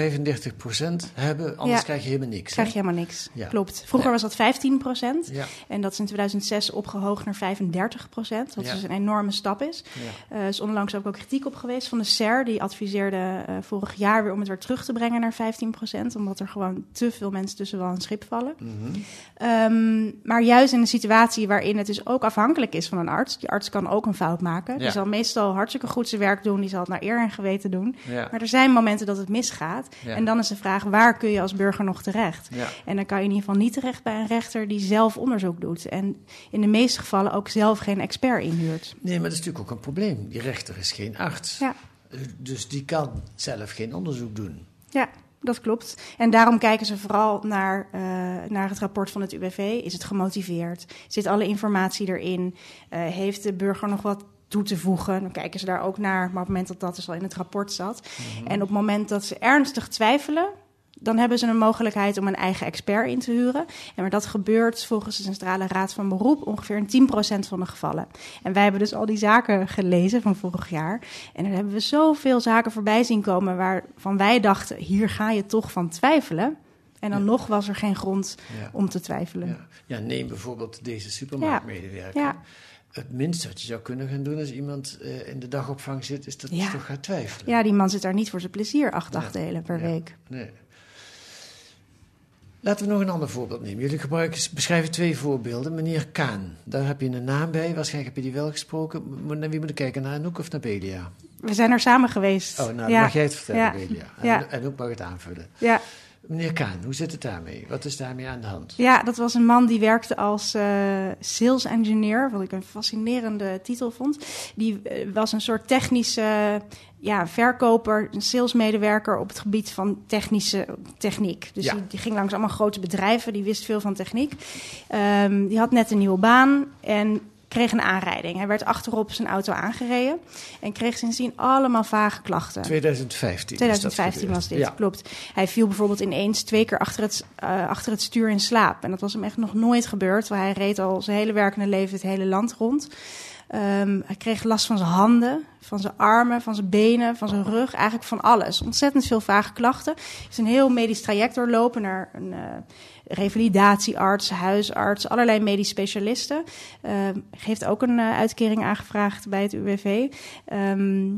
Speaker 1: hebben, anders
Speaker 2: Ja.
Speaker 1: krijg je helemaal niks.
Speaker 2: Krijg je helemaal niks.
Speaker 1: Ja.
Speaker 2: Klopt. Vroeger was dat 15 procent.
Speaker 1: Ja,
Speaker 2: En dat is in 2006 opgehoogd naar 35 procent. Wat
Speaker 1: Ja.
Speaker 2: dus een enorme stap is. Er is onlangs ook, ook kritiek op geweest van de SER. Die adviseerde eh, vorig jaar weer om het weer terug te brengen naar 15 procent. Omdat er gewoon te veel mensen tussen wel een schip vallen.
Speaker 1: Mhm.
Speaker 2: Ehm, maar juist in een situatie waarin het dus ook afhankelijk is van een arts. Die arts kan ook een fout maken.
Speaker 1: Ja.
Speaker 2: Die zal meestal hartstikke goed zijn werk doen. Die zal het naar eer en geweten doen.
Speaker 1: ja.
Speaker 2: Maar er zijn momenten dat het misgaat.
Speaker 1: Ja.
Speaker 2: En dan is de vraag, waar kun je als burger nog terecht? En dan kan je in ieder geval niet terecht bij een rechter die zelf onderzoek doet. En in de meeste gevallen ook zelf geen expert inhuurt.
Speaker 1: Nee, maar dat is natuurlijk ook een probleem. Die rechter is geen arts.
Speaker 2: Ja.
Speaker 1: Eh, Dus die kan zelf geen onderzoek doen.
Speaker 2: Ja, dat klopt. En daarom kijken ze vooral naar, eh, naar het rapport van het UWV. Is het gemotiveerd? Zit alle informatie erin? Eh, heeft de burger nog wat toe te voegen? Dan kijken ze daar ook naar. Maar op het moment dat dat dus al in het rapport zat. En op het moment dat ze ernstig twijfelen... Dan hebben ze een mogelijkheid om een eigen expert in te huren. En maar dat gebeurt volgens de Centrale Raad van Beroep ongeveer in 10% van de gevallen. En wij hebben dus al die zaken gelezen van vorig jaar. En daar hebben we zoveel zaken voorbij zien komen waarvan wij dachten, hier ga je toch van twijfelen. En dan
Speaker 1: Ja.
Speaker 2: nog was er geen grond
Speaker 1: Ja.
Speaker 2: om te twijfelen.
Speaker 1: Ja. ja, neem bijvoorbeeld deze supermarktmedewerker. Het minste wat je zou kunnen gaan doen als iemand eh, in de dagopvang zit, is dat je toch gaat twijfelen.
Speaker 2: Ja, die man zit daar niet voor zijn plezier acht dagdelen per week.
Speaker 1: Nee. Laten we nog een ander voorbeeld nemen. Jullie gebruiken, beschrijven twee voorbeelden. Meneer Kaan, daar heb je een naam bij. Waarschijnlijk heb je die wel gesproken. Naar wie moet ik kijken? Naar Anouk of naar Belia?
Speaker 2: We zijn er samen geweest.
Speaker 1: Oh, nou,
Speaker 2: ja.
Speaker 1: mag jij het vertellen,
Speaker 2: Ja.
Speaker 1: Belia. En,
Speaker 2: Ja.
Speaker 1: en Anouk mag het aanvullen.
Speaker 2: Ja,
Speaker 1: Meneer Kaan, hoe zit het daarmee? Wat is daarmee aan de hand?
Speaker 2: Ja, dat was een man die werkte als uh, sales engineer, wat ik een fascinerende titel vond. Die uh, was een soort technische ja, verkoper, een salesmedewerker op het gebied van technische techniek. Dus
Speaker 1: Ja.
Speaker 2: die, die ging langs allemaal grote bedrijven, die wist veel van techniek. Ehm, die had net een nieuwe baan en kreeg een aanrijding. Hij werd achterop zijn auto aangereden en kreeg sindsdien allemaal vage klachten.
Speaker 1: 2015. is
Speaker 2: 2015
Speaker 1: dat
Speaker 2: was dit.
Speaker 1: Ja.
Speaker 2: klopt. Hij viel bijvoorbeeld ineens twee keer achter het, eh, achter het stuur in slaap. En dat was hem echt nog nooit gebeurd. Want hij reed al zijn hele werkende leven het hele land rond. Ehm, hij kreeg last van zijn handen, van zijn armen, van zijn benen, van zijn rug. Eigenlijk van alles. Ontzettend veel vage klachten. Hij is een heel medisch traject doorlopen naar een eh, revalidatiearts, huisarts, allerlei medisch specialisten. Ehm, heeft ook een eh, uitkering aangevraagd bij het UWV. Ehm,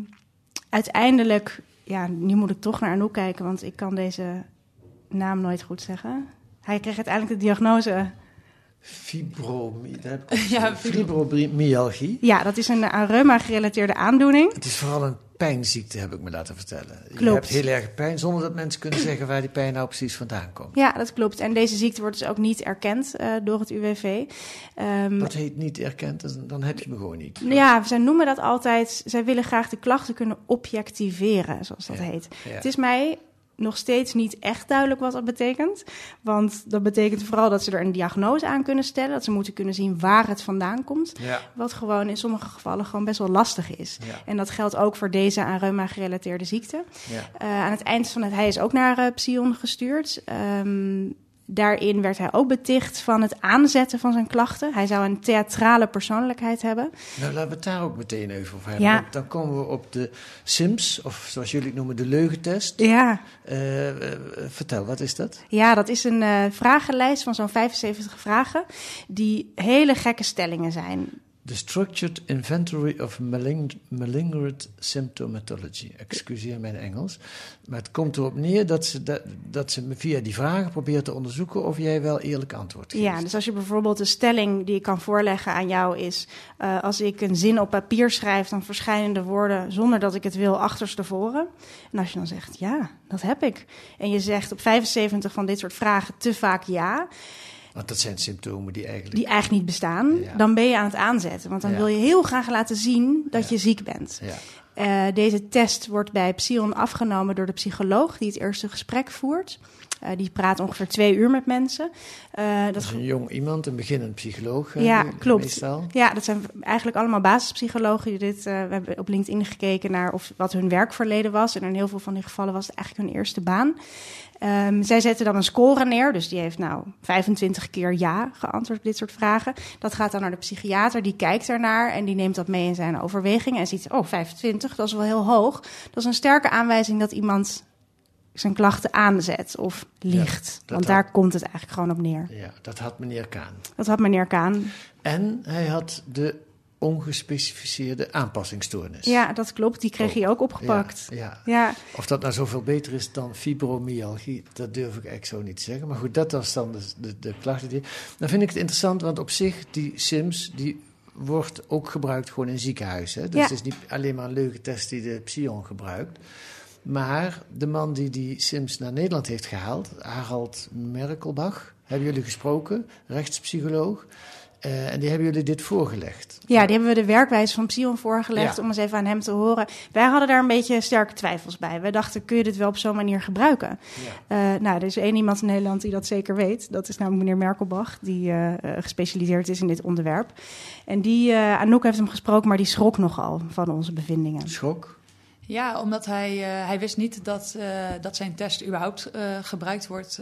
Speaker 2: uiteindelijk, ja, nu moet ik toch naar Anouk kijken, want ik kan deze naam nooit goed zeggen. Hij kreeg uiteindelijk de diagnose.
Speaker 1: Fibromie- daar heb ik ook
Speaker 3: Ja,
Speaker 1: fibromyalgie.
Speaker 2: Ja, dat is een aan reuma-gerelateerde aandoening.
Speaker 1: Het is vooral een pijnziekte, heb ik me laten vertellen. Je
Speaker 2: Klopt.
Speaker 1: hebt heel erg pijn, zonder dat mensen kunnen zeggen waar die pijn nou precies vandaan komt.
Speaker 2: Ja, dat klopt. En deze ziekte wordt dus ook niet erkend eh, door het UWV. Ehm,
Speaker 1: Dat heet niet erkend, dan- dan heb je me gewoon niet.
Speaker 2: ja, zij noemen dat altijd. Zij willen graag de klachten kunnen objectiveren, zoals dat
Speaker 1: Ja,
Speaker 2: heet.
Speaker 1: ja.
Speaker 2: Het is mij nog steeds niet echt duidelijk wat dat betekent. Want dat betekent vooral dat ze er een diagnose aan kunnen stellen. Dat ze moeten kunnen zien waar het vandaan komt.
Speaker 1: Ja.
Speaker 2: Wat gewoon in sommige gevallen gewoon best wel lastig is.
Speaker 1: Ja.
Speaker 2: En dat geldt ook voor deze aan reuma gerelateerde ziekte.
Speaker 1: Ja.
Speaker 2: Eh, aan het eind van het... Hij is ook naar eh Psion gestuurd. Ehm, daarin werd hij ook beticht van het aanzetten van zijn klachten. Hij zou een theatrale persoonlijkheid hebben.
Speaker 1: Nou, laten we het daar ook meteen even over hebben.
Speaker 2: Ja.
Speaker 1: Dan komen we op de SIMS, of zoals jullie het noemen, de leugentest.
Speaker 2: Ja,
Speaker 1: Eh, eh, vertel, wat is dat?
Speaker 2: ja dat is een eh, vragenlijst van zo'n 75 vragen... die hele gekke stellingen zijn.
Speaker 1: The Structured Inventory of Malignant Symptomatology. Excuseer mijn Engels. Maar het komt erop neer dat ze, dat, dat ze via die vragen probeert te onderzoeken of jij wel eerlijk antwoord geeft.
Speaker 2: Ja, dus als je bijvoorbeeld een stelling die ik kan voorleggen aan jou is... eh, als ik een zin op papier schrijf, dan verschijnen de woorden... zonder dat ik het wil, achterstevoren. En als je dan zegt, ja, dat heb ik. En je zegt op 75 van dit soort vragen te vaak ja...
Speaker 1: Want dat zijn symptomen die eigenlijk...
Speaker 2: die eigenlijk niet bestaan...
Speaker 1: Ja.
Speaker 2: dan ben je aan het aanzetten. Want dan
Speaker 1: Ja.
Speaker 2: wil je heel graag laten zien dat
Speaker 1: Ja.
Speaker 2: je ziek bent.
Speaker 1: Ja.
Speaker 2: Eh, deze test wordt bij Psion afgenomen door de psycholoog... die het eerste gesprek voert. Eh, die praat ongeveer twee uur met mensen. Eh,
Speaker 1: Dat is een jong iemand, een beginnend psycholoog.
Speaker 2: Ja, klopt.
Speaker 1: Meestal.
Speaker 2: Ja, dat zijn eigenlijk allemaal basispsychologen. Die dit, we hebben op LinkedIn gekeken naar of, wat hun werkverleden was. En in heel veel van die gevallen was het eigenlijk hun eerste baan. Ehm, zij zetten dan een score neer. Dus die heeft nou 25 keer ja geantwoord op dit soort vragen. Dat gaat dan naar de psychiater. Die kijkt ernaar en die neemt dat mee in zijn overwegingen. En ziet, oh, 25, dat is wel heel hoog. Dat is een sterke aanwijzing dat iemand zijn klachten aanzet of liegt. Want
Speaker 1: had-
Speaker 2: daar komt het eigenlijk gewoon op neer.
Speaker 1: Ja, dat had meneer Kaan.
Speaker 2: Dat had meneer Kaan.
Speaker 1: En hij had de ongespecificeerde aanpassingsstoornis.
Speaker 2: Ja, dat klopt. Die kreeg
Speaker 1: Oh,
Speaker 2: hij ook opgepakt.
Speaker 1: Ja, ja.
Speaker 2: Ja,
Speaker 1: Of dat nou zoveel beter is dan fibromyalgie, dat durf ik eigenlijk zo niet te zeggen. Maar goed, dat was dan de, de, de klachten. Die... Dan vind ik het interessant, want op zich, die SIMS, die wordt ook gebruikt gewoon in ziekenhuizen. hè. Dus
Speaker 2: Ja.
Speaker 1: het is niet alleen maar een leugentest die de Psion gebruikt. Maar de man die die SIMS naar Nederland heeft gehaald, Harald Merkelbach, hebben jullie gesproken, rechtspsycholoog. Eh, en die hebben jullie dit voorgelegd.
Speaker 2: ja, die hebben we de werkwijze van Psion voorgelegd
Speaker 1: Ja.
Speaker 2: om eens even aan hem te horen. Wij hadden daar een beetje sterke twijfels bij. Wij dachten, kun je dit wel op zo'n manier gebruiken?
Speaker 1: Ja.
Speaker 2: Eh, nou, er is één iemand in Nederland die dat zeker weet. Dat is namelijk meneer Merkelbach, die eh, gespecialiseerd is in dit onderwerp. En die, Anouk heeft hem gesproken, maar die schrok nogal van onze bevindingen.
Speaker 1: Schok?
Speaker 3: Ja, omdat hij, eh, hij wist niet dat, eh, dat zijn test überhaupt eh, gebruikt wordt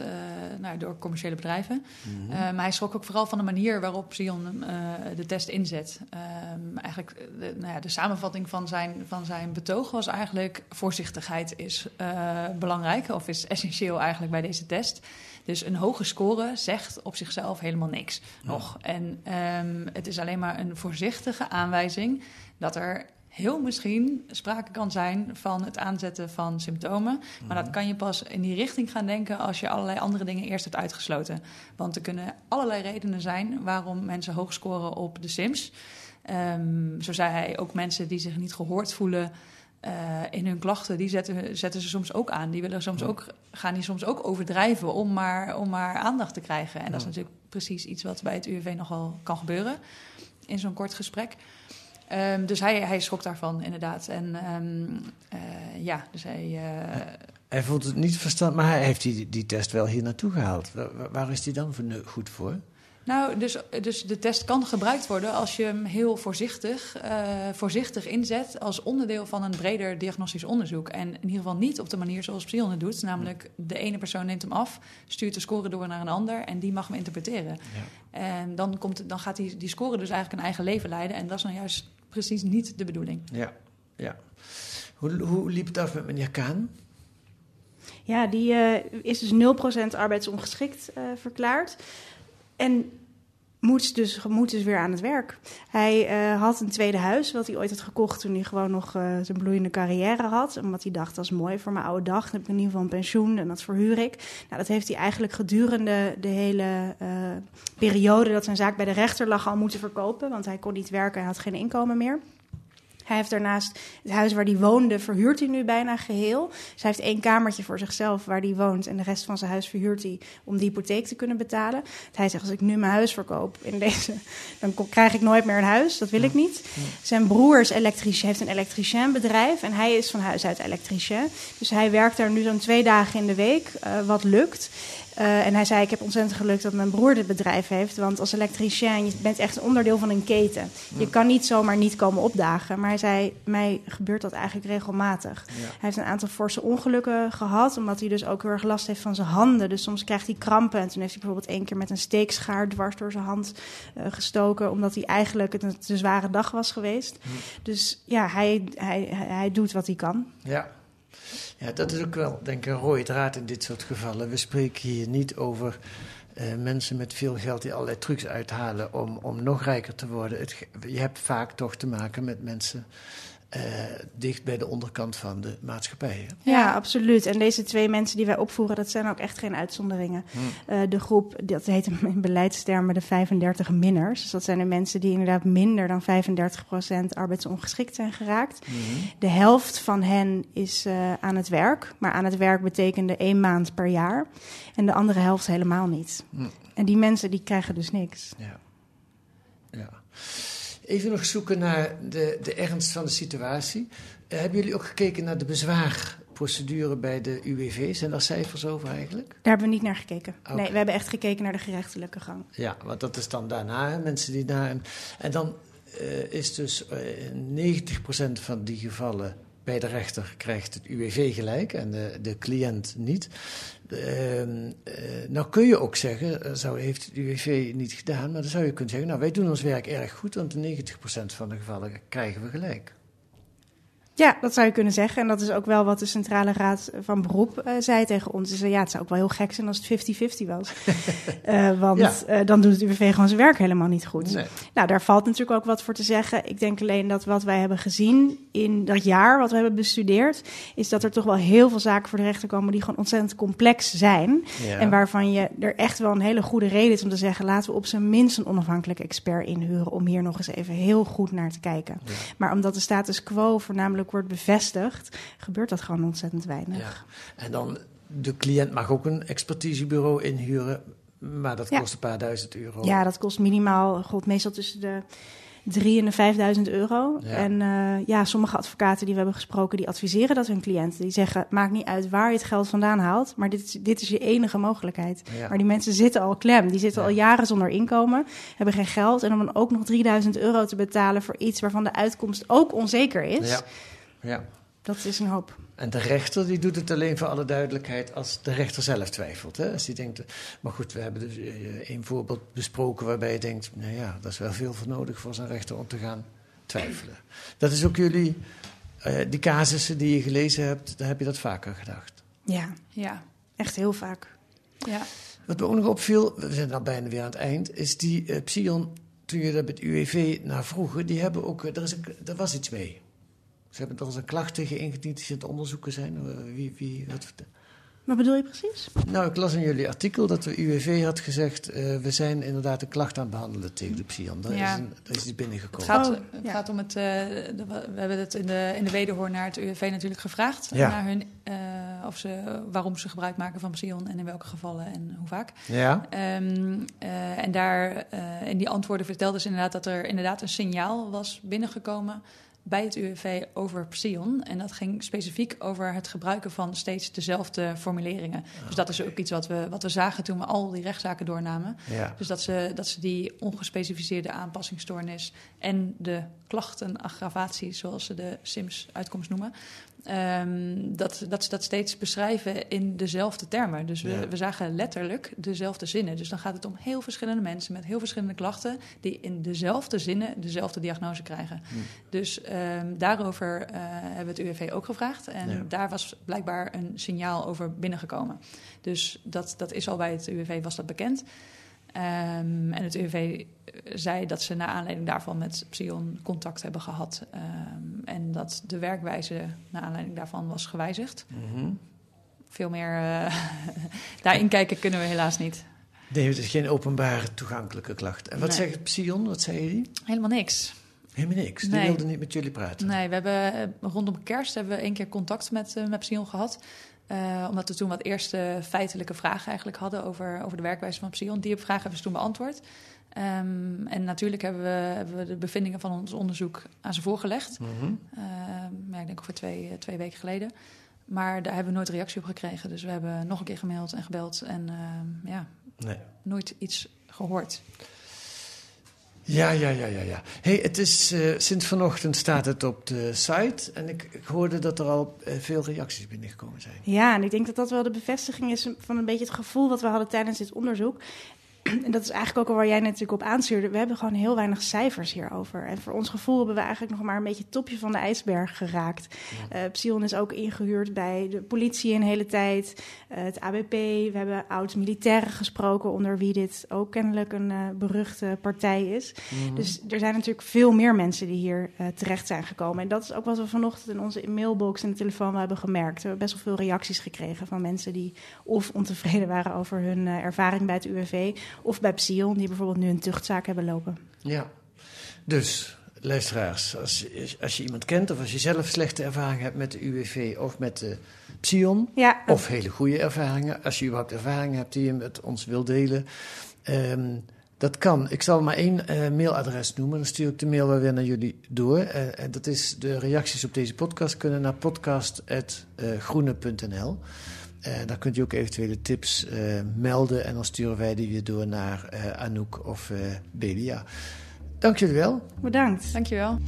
Speaker 3: nou, door commerciële bedrijven.
Speaker 1: Mhm.
Speaker 3: Maar hij schrok ook vooral van de manier waarop Sion de test inzet. Ehm, eigenlijk, de, nou ja, de samenvatting van zijn, van zijn betoog was eigenlijk... voorzichtigheid is belangrijk of is essentieel eigenlijk bij deze test. Dus een hoge score zegt op zichzelf helemaal niks nog. En ehm, het is alleen maar een voorzichtige aanwijzing dat er heel misschien sprake kan zijn van het aanzetten van symptomen. Maar dat kan je pas in die richting gaan denken als je allerlei andere dingen eerst hebt uitgesloten. Want er kunnen allerlei redenen zijn waarom mensen hoog scoren op de Sims. Ehm, zo zei hij ook mensen die zich niet gehoord voelen. eh, in hun klachten, die zetten, zetten ze soms ook aan. Die willen soms ook, gaan die soms ook overdrijven om maar, om maar aandacht te krijgen. En dat is natuurlijk precies iets wat bij het UWV nogal kan gebeuren in zo'n kort gesprek. Ehm, dus hij, hij schrok daarvan, inderdaad. En ehm, eh, ja, dus hij... eh,
Speaker 1: Hij vond het niet verstand, maar hij heeft die, die test wel hier naartoe gehaald. Waar, is die dan goed voor?
Speaker 3: Nou, dus, dus de test kan gebruikt worden als je hem heel voorzichtig, eh, voorzichtig inzet als onderdeel van een breder diagnostisch onderzoek. En in ieder geval niet op de manier zoals Psion het doet. Namelijk, de ene persoon neemt hem af, stuurt de score door naar een ander en die mag hem interpreteren. En dan, komt, dan gaat die, die score dus eigenlijk een eigen leven leiden. En dat is nou juist precies niet de bedoeling.
Speaker 1: Ja, ja. Hoe, hoe liep het af met meneer Kaan?
Speaker 2: Ja, die eh, is dus 0% arbeidsongeschikt eh, verklaard. En dus, moet dus weer aan het werk. Hij eh, had een tweede huis, wat hij ooit had gekocht toen hij gewoon nog eh, zijn bloeiende carrière had. Omdat hij dacht, dat is mooi voor mijn oude dag. Dan heb ik in ieder geval een pensioen en dat verhuur ik. Nou, dat heeft hij eigenlijk gedurende de hele eh, periode dat zijn zaak bij de rechter lag al moeten verkopen. Want hij kon niet werken en had geen inkomen meer. Hij heeft daarnaast het huis waar hij woonde, verhuurt hij nu bijna geheel. Dus hij heeft één kamertje voor zichzelf waar hij woont. En de rest van zijn huis verhuurt hij om de hypotheek te kunnen betalen. Hij zegt, als ik nu mijn huis verkoop in deze, dan krijg ik nooit meer een huis. Dat wil ik niet. Zijn broer is elektricien, heeft een elektricienbedrijf. En hij is van huis uit elektricien. Dus hij werkt daar nu zo'n twee dagen in de week, eh, wat lukt. Eh, en hij zei, ik heb ontzettend geluk dat mijn broer dit bedrijf heeft. Want als elektricien, je bent echt een onderdeel van een keten. Je kan niet zomaar niet komen opdagen. Maar hij zei, mij gebeurt dat eigenlijk regelmatig. Hij heeft een aantal forse ongelukken gehad. Omdat hij dus ook heel erg last heeft van zijn handen. Dus soms krijgt hij krampen. En toen heeft hij bijvoorbeeld één keer met een steekschaar dwars door zijn hand eh, gestoken. Omdat hij eigenlijk het een te zware dag was geweest. Dus ja, hij, hij, hij, hij doet wat hij kan.
Speaker 1: Ja. Ja, dat is ook wel, denk ik, een rode draad in dit soort gevallen. We spreken hier niet over eh, mensen met veel geld die allerlei trucs uithalen om, om nog rijker te worden. Het, je hebt vaak toch te maken met mensen eh, dicht bij de onderkant van de maatschappij. hè?
Speaker 2: Ja, absoluut. En deze twee mensen die wij opvoeren, dat zijn ook echt geen uitzonderingen. Eh, de groep, dat heet in beleidstermen de 35 minners. Dus dat zijn de mensen die inderdaad minder dan 35% arbeidsongeschikt zijn geraakt. De helft van hen is eh, aan het werk. Maar aan het werk betekende één maand per jaar. En de andere helft helemaal niet. En die mensen die krijgen dus niks.
Speaker 1: Ja. ja. Even nog zoeken naar de, de ernst van de situatie. Eh, hebben jullie ook gekeken naar de bezwaarprocedure bij de UWV? Zijn daar cijfers over eigenlijk?
Speaker 2: Daar hebben we niet naar gekeken. Nee, we hebben echt gekeken naar de gerechtelijke gang.
Speaker 1: Ja, want dat is dan daarna, hè, mensen die daar... En dan eh, is dus eh 90% van die gevallen bij de rechter krijgt het UWV gelijk en de, de cliënt niet. Eh, nou kun je ook zeggen, eh, zou, heeft het UWV niet gedaan, maar dan zou je kunnen zeggen, nou wij doen ons werk erg goed, want in 90% van de gevallen krijgen we gelijk.
Speaker 2: Ja, dat zou je kunnen zeggen. En dat is ook wel wat de Centrale Raad van Beroep eh, zei tegen ons. Ze zei, ja, het zou ook wel heel gek zijn als het 50-50 was. Eh, want
Speaker 1: Ja.
Speaker 2: eh, dan doet het UWV gewoon zijn werk helemaal niet goed.
Speaker 1: Nee.
Speaker 2: Nou, daar valt natuurlijk ook wat voor te zeggen. Ik denk alleen dat wat wij hebben gezien in dat jaar, wat we hebben bestudeerd, is dat er toch wel heel veel zaken voor de rechter komen die gewoon ontzettend complex zijn.
Speaker 1: Ja.
Speaker 2: En waarvan je er echt wel een hele goede reden is om te zeggen, laten we op zijn minst een onafhankelijke expert inhuren om hier nog eens even heel goed naar te kijken. Maar omdat de status quo voornamelijk wordt bevestigd, gebeurt dat gewoon ontzettend weinig.
Speaker 1: Ja. En dan, de cliënt mag ook een expertisebureau inhuren, maar dat
Speaker 2: Ja.
Speaker 1: kost een paar duizend euro.
Speaker 2: Ja, dat kost minimaal, god, meestal tussen de 3 en de 5000 euro.
Speaker 1: Ja.
Speaker 2: En eh, ja, sommige advocaten die we hebben gesproken, die adviseren dat hun cliënten. Die zeggen, maakt niet uit waar je het geld vandaan haalt, maar dit is, dit is je enige mogelijkheid.
Speaker 1: Ja.
Speaker 2: Maar die mensen zitten al klem. Die zitten
Speaker 1: Ja.
Speaker 2: al jaren zonder inkomen, hebben geen geld. En om dan ook nog 3000 euro te betalen voor iets waarvan de uitkomst ook onzeker is,
Speaker 1: Ja.
Speaker 2: dat is een hoop.
Speaker 1: En de rechter die doet het alleen voor alle duidelijkheid als de rechter zelf twijfelt. Hè? Als die denkt, maar goed, we hebben dus eh, één voorbeeld besproken waarbij je denkt, nou ja, dat is wel veel voor nodig voor zo'n rechter om te gaan twijfelen. Dat is ook jullie, eh, die casussen die je gelezen hebt, daar heb je dat vaker gedacht.
Speaker 2: Ja,
Speaker 3: Ja,
Speaker 2: echt heel vaak.
Speaker 3: ja.
Speaker 1: Wat me ook nog opviel, we zijn al bijna weer aan het eind, is die eh, Psion, toen je daar met UWV naar vroegen, die hebben ook, eh, er, is een, er was iets mee. Ze hebben er eens een klacht tegen ingediend die ze aan het onderzoeken zijn. Eh, Wie, wie, wat,
Speaker 2: Wat bedoel je precies?
Speaker 1: Nou, ik las in jullie artikel dat de UWV had gezegd... Uh, we zijn inderdaad een klacht aan het behandelen tegen de Psion. Daar,
Speaker 3: Ja.
Speaker 1: is, een, daar is iets binnengekomen.
Speaker 3: Het gaat,
Speaker 2: Oh,
Speaker 3: het
Speaker 2: ja.
Speaker 3: gaat om het. eh, de- we hebben het in de, in de wederhoor naar het UWV natuurlijk gevraagd.
Speaker 1: Ja.
Speaker 3: Naar hun, eh, of ze, waarom ze gebruik maken van Psion en in welke gevallen en hoe vaak.
Speaker 1: Ja?
Speaker 3: Ehm, eh, en daar eh, in die antwoorden vertelden ze inderdaad dat er inderdaad een signaal was binnengekomen bij het UWV over Psion. En dat ging specifiek over het gebruiken van steeds dezelfde formuleringen. Dus dat is ook iets wat we, wat we zagen toen we al die rechtszaken doornamen.
Speaker 1: Ja.
Speaker 3: Dus dat ze, dat ze die ongespecificeerde aanpassingsstoornis en de klachtenaggravatie, zoals ze de SIMS-uitkomst noemen, ehm, dat, dat ze dat steeds beschrijven in dezelfde termen. Dus we,
Speaker 1: Ja.
Speaker 3: we zagen letterlijk dezelfde zinnen. Dus dan gaat het om heel verschillende mensen met heel verschillende klachten, die in dezelfde zinnen dezelfde diagnose krijgen.
Speaker 1: Hm.
Speaker 3: Dus ehm, daarover eh, hebben we het UWV ook gevraagd. En
Speaker 1: Ja.
Speaker 3: daar was blijkbaar een signaal over binnengekomen. Dus dat, dat is al bij het UWV was dat bekend. Ehm, en het UWV zei dat ze naar aanleiding daarvan met Psion contact hebben gehad. Ehm, en dat de werkwijze naar aanleiding daarvan was gewijzigd.
Speaker 1: Mhm.
Speaker 3: Veel meer eh, daarin kijken kunnen we helaas niet.
Speaker 1: Nee, het is geen openbare toegankelijke klacht. En wat
Speaker 3: Nee.
Speaker 1: zegt Psion? Wat zei die?
Speaker 3: Helemaal niks.
Speaker 1: Helemaal niks. Die
Speaker 3: Nee.
Speaker 1: wilde niet met jullie praten.
Speaker 3: Nee, we hebben eh, rondom kerst hebben we één keer contact met, eh, met Psion gehad. Eh, omdat we toen wat eerste feitelijke vragen eigenlijk hadden over, over de werkwijze van Psion. Die vragen hebben ze toen beantwoord. Ehm, en natuurlijk hebben we, hebben we de bevindingen van ons onderzoek aan ze voorgelegd.
Speaker 1: Mhm.
Speaker 3: Ehm, ja, ik denk ongeveer twee, eh, twee weken geleden. Maar daar hebben we nooit reactie op gekregen. Dus we hebben nog een keer gemaild en gebeld. En ehm, ja,
Speaker 1: Nee.
Speaker 3: nooit iets gehoord.
Speaker 1: Ja, ja, ja, ja. ja. Hey, het is, eh, sinds vanochtend staat het op de site. En ik, ik hoorde dat er al eh, veel reacties binnengekomen zijn.
Speaker 2: Ja, en ik denk dat dat wel de bevestiging is van een beetje het gevoel wat we hadden tijdens dit onderzoek. En dat is eigenlijk ook al waar jij natuurlijk op aanstuurde. We hebben gewoon heel weinig cijfers hierover. En voor ons gevoel hebben we eigenlijk nog maar een beetje het topje van de ijsberg geraakt. Psion is ook ingehuurd bij de politie een hele tijd. eh, het ABP, we hebben oud-militairen gesproken... onder wie dit ook kennelijk een eh, beruchte partij is. Dus er zijn natuurlijk veel meer mensen die hier terecht zijn gekomen. En dat is ook wat we vanochtend in onze mailbox en de telefoon hebben gemerkt. We hebben best wel veel reacties gekregen van mensen die of ontevreden waren over hun ervaring bij het UWV... of bij Psion, die bijvoorbeeld nu een tuchtzaak hebben lopen.
Speaker 1: Ja. Dus, luisteraars, als, je- als je iemand kent of als je zelf slechte ervaring hebt met de UWV of met de Psion,
Speaker 2: Ja,
Speaker 1: of hele goede ervaringen, als je überhaupt ervaringen hebt die je met ons wilt delen, ehm, dat kan. Ik zal maar één eh, mailadres noemen, dan stuur ik de mail wel weer naar jullie door. Eh, en dat is de reacties op deze podcast kunnen naar podcast.groene.nl. Eh, daar kunt u ook eventuele tips eh, melden en dan sturen wij die weer door naar eh, Anouk of eh Belia. Dank jullie wel.
Speaker 2: bedankt.
Speaker 3: Dankjewel.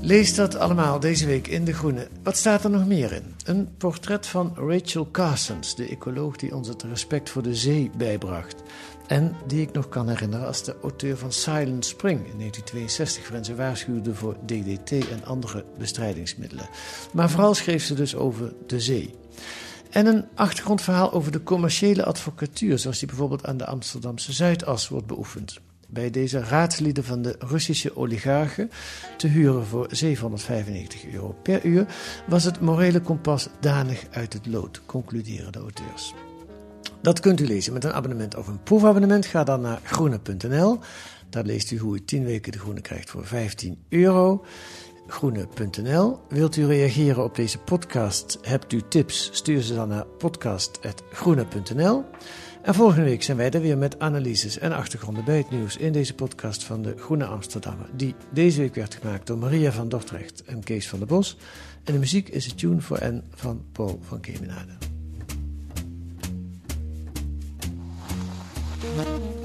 Speaker 1: Lees dat allemaal deze week in De Groene. Wat staat er nog meer in? Een portret van Rachel Carsons, de ecoloog die ons het respect voor de zee bijbracht. En die ik nog kan herinneren als de auteur van Silent Spring in 1962, waarin ze waarschuwde voor DDT en andere bestrijdingsmiddelen. Maar vooral schreef ze dus over de zee. En een achtergrondverhaal over de commerciële advocatuur, zoals die bijvoorbeeld aan de Amsterdamse Zuidas wordt beoefend. Bij deze raadslieden van de Russische oligarchen, te huren voor 795 euro per uur, was het morele kompas danig uit het lood, concluderen de auteurs. Dat kunt u lezen met een abonnement of een proefabonnement. Ga dan naar groene.nl. Daar leest u hoe u 10 weken de groene krijgt voor 15 euro. Groene.nl. Wilt u reageren op deze podcast? Hebt u tips? Stuur ze dan naar podcast.groene.nl. En volgende week zijn wij er weer met analyses en achtergronden bij het nieuws in deze podcast van de Groene Amsterdammer. Die deze week werd gemaakt door Maria van Dordrecht en Kees van der Bos. En de muziek is het Tune voor N van Paul van Kemenade. Bye.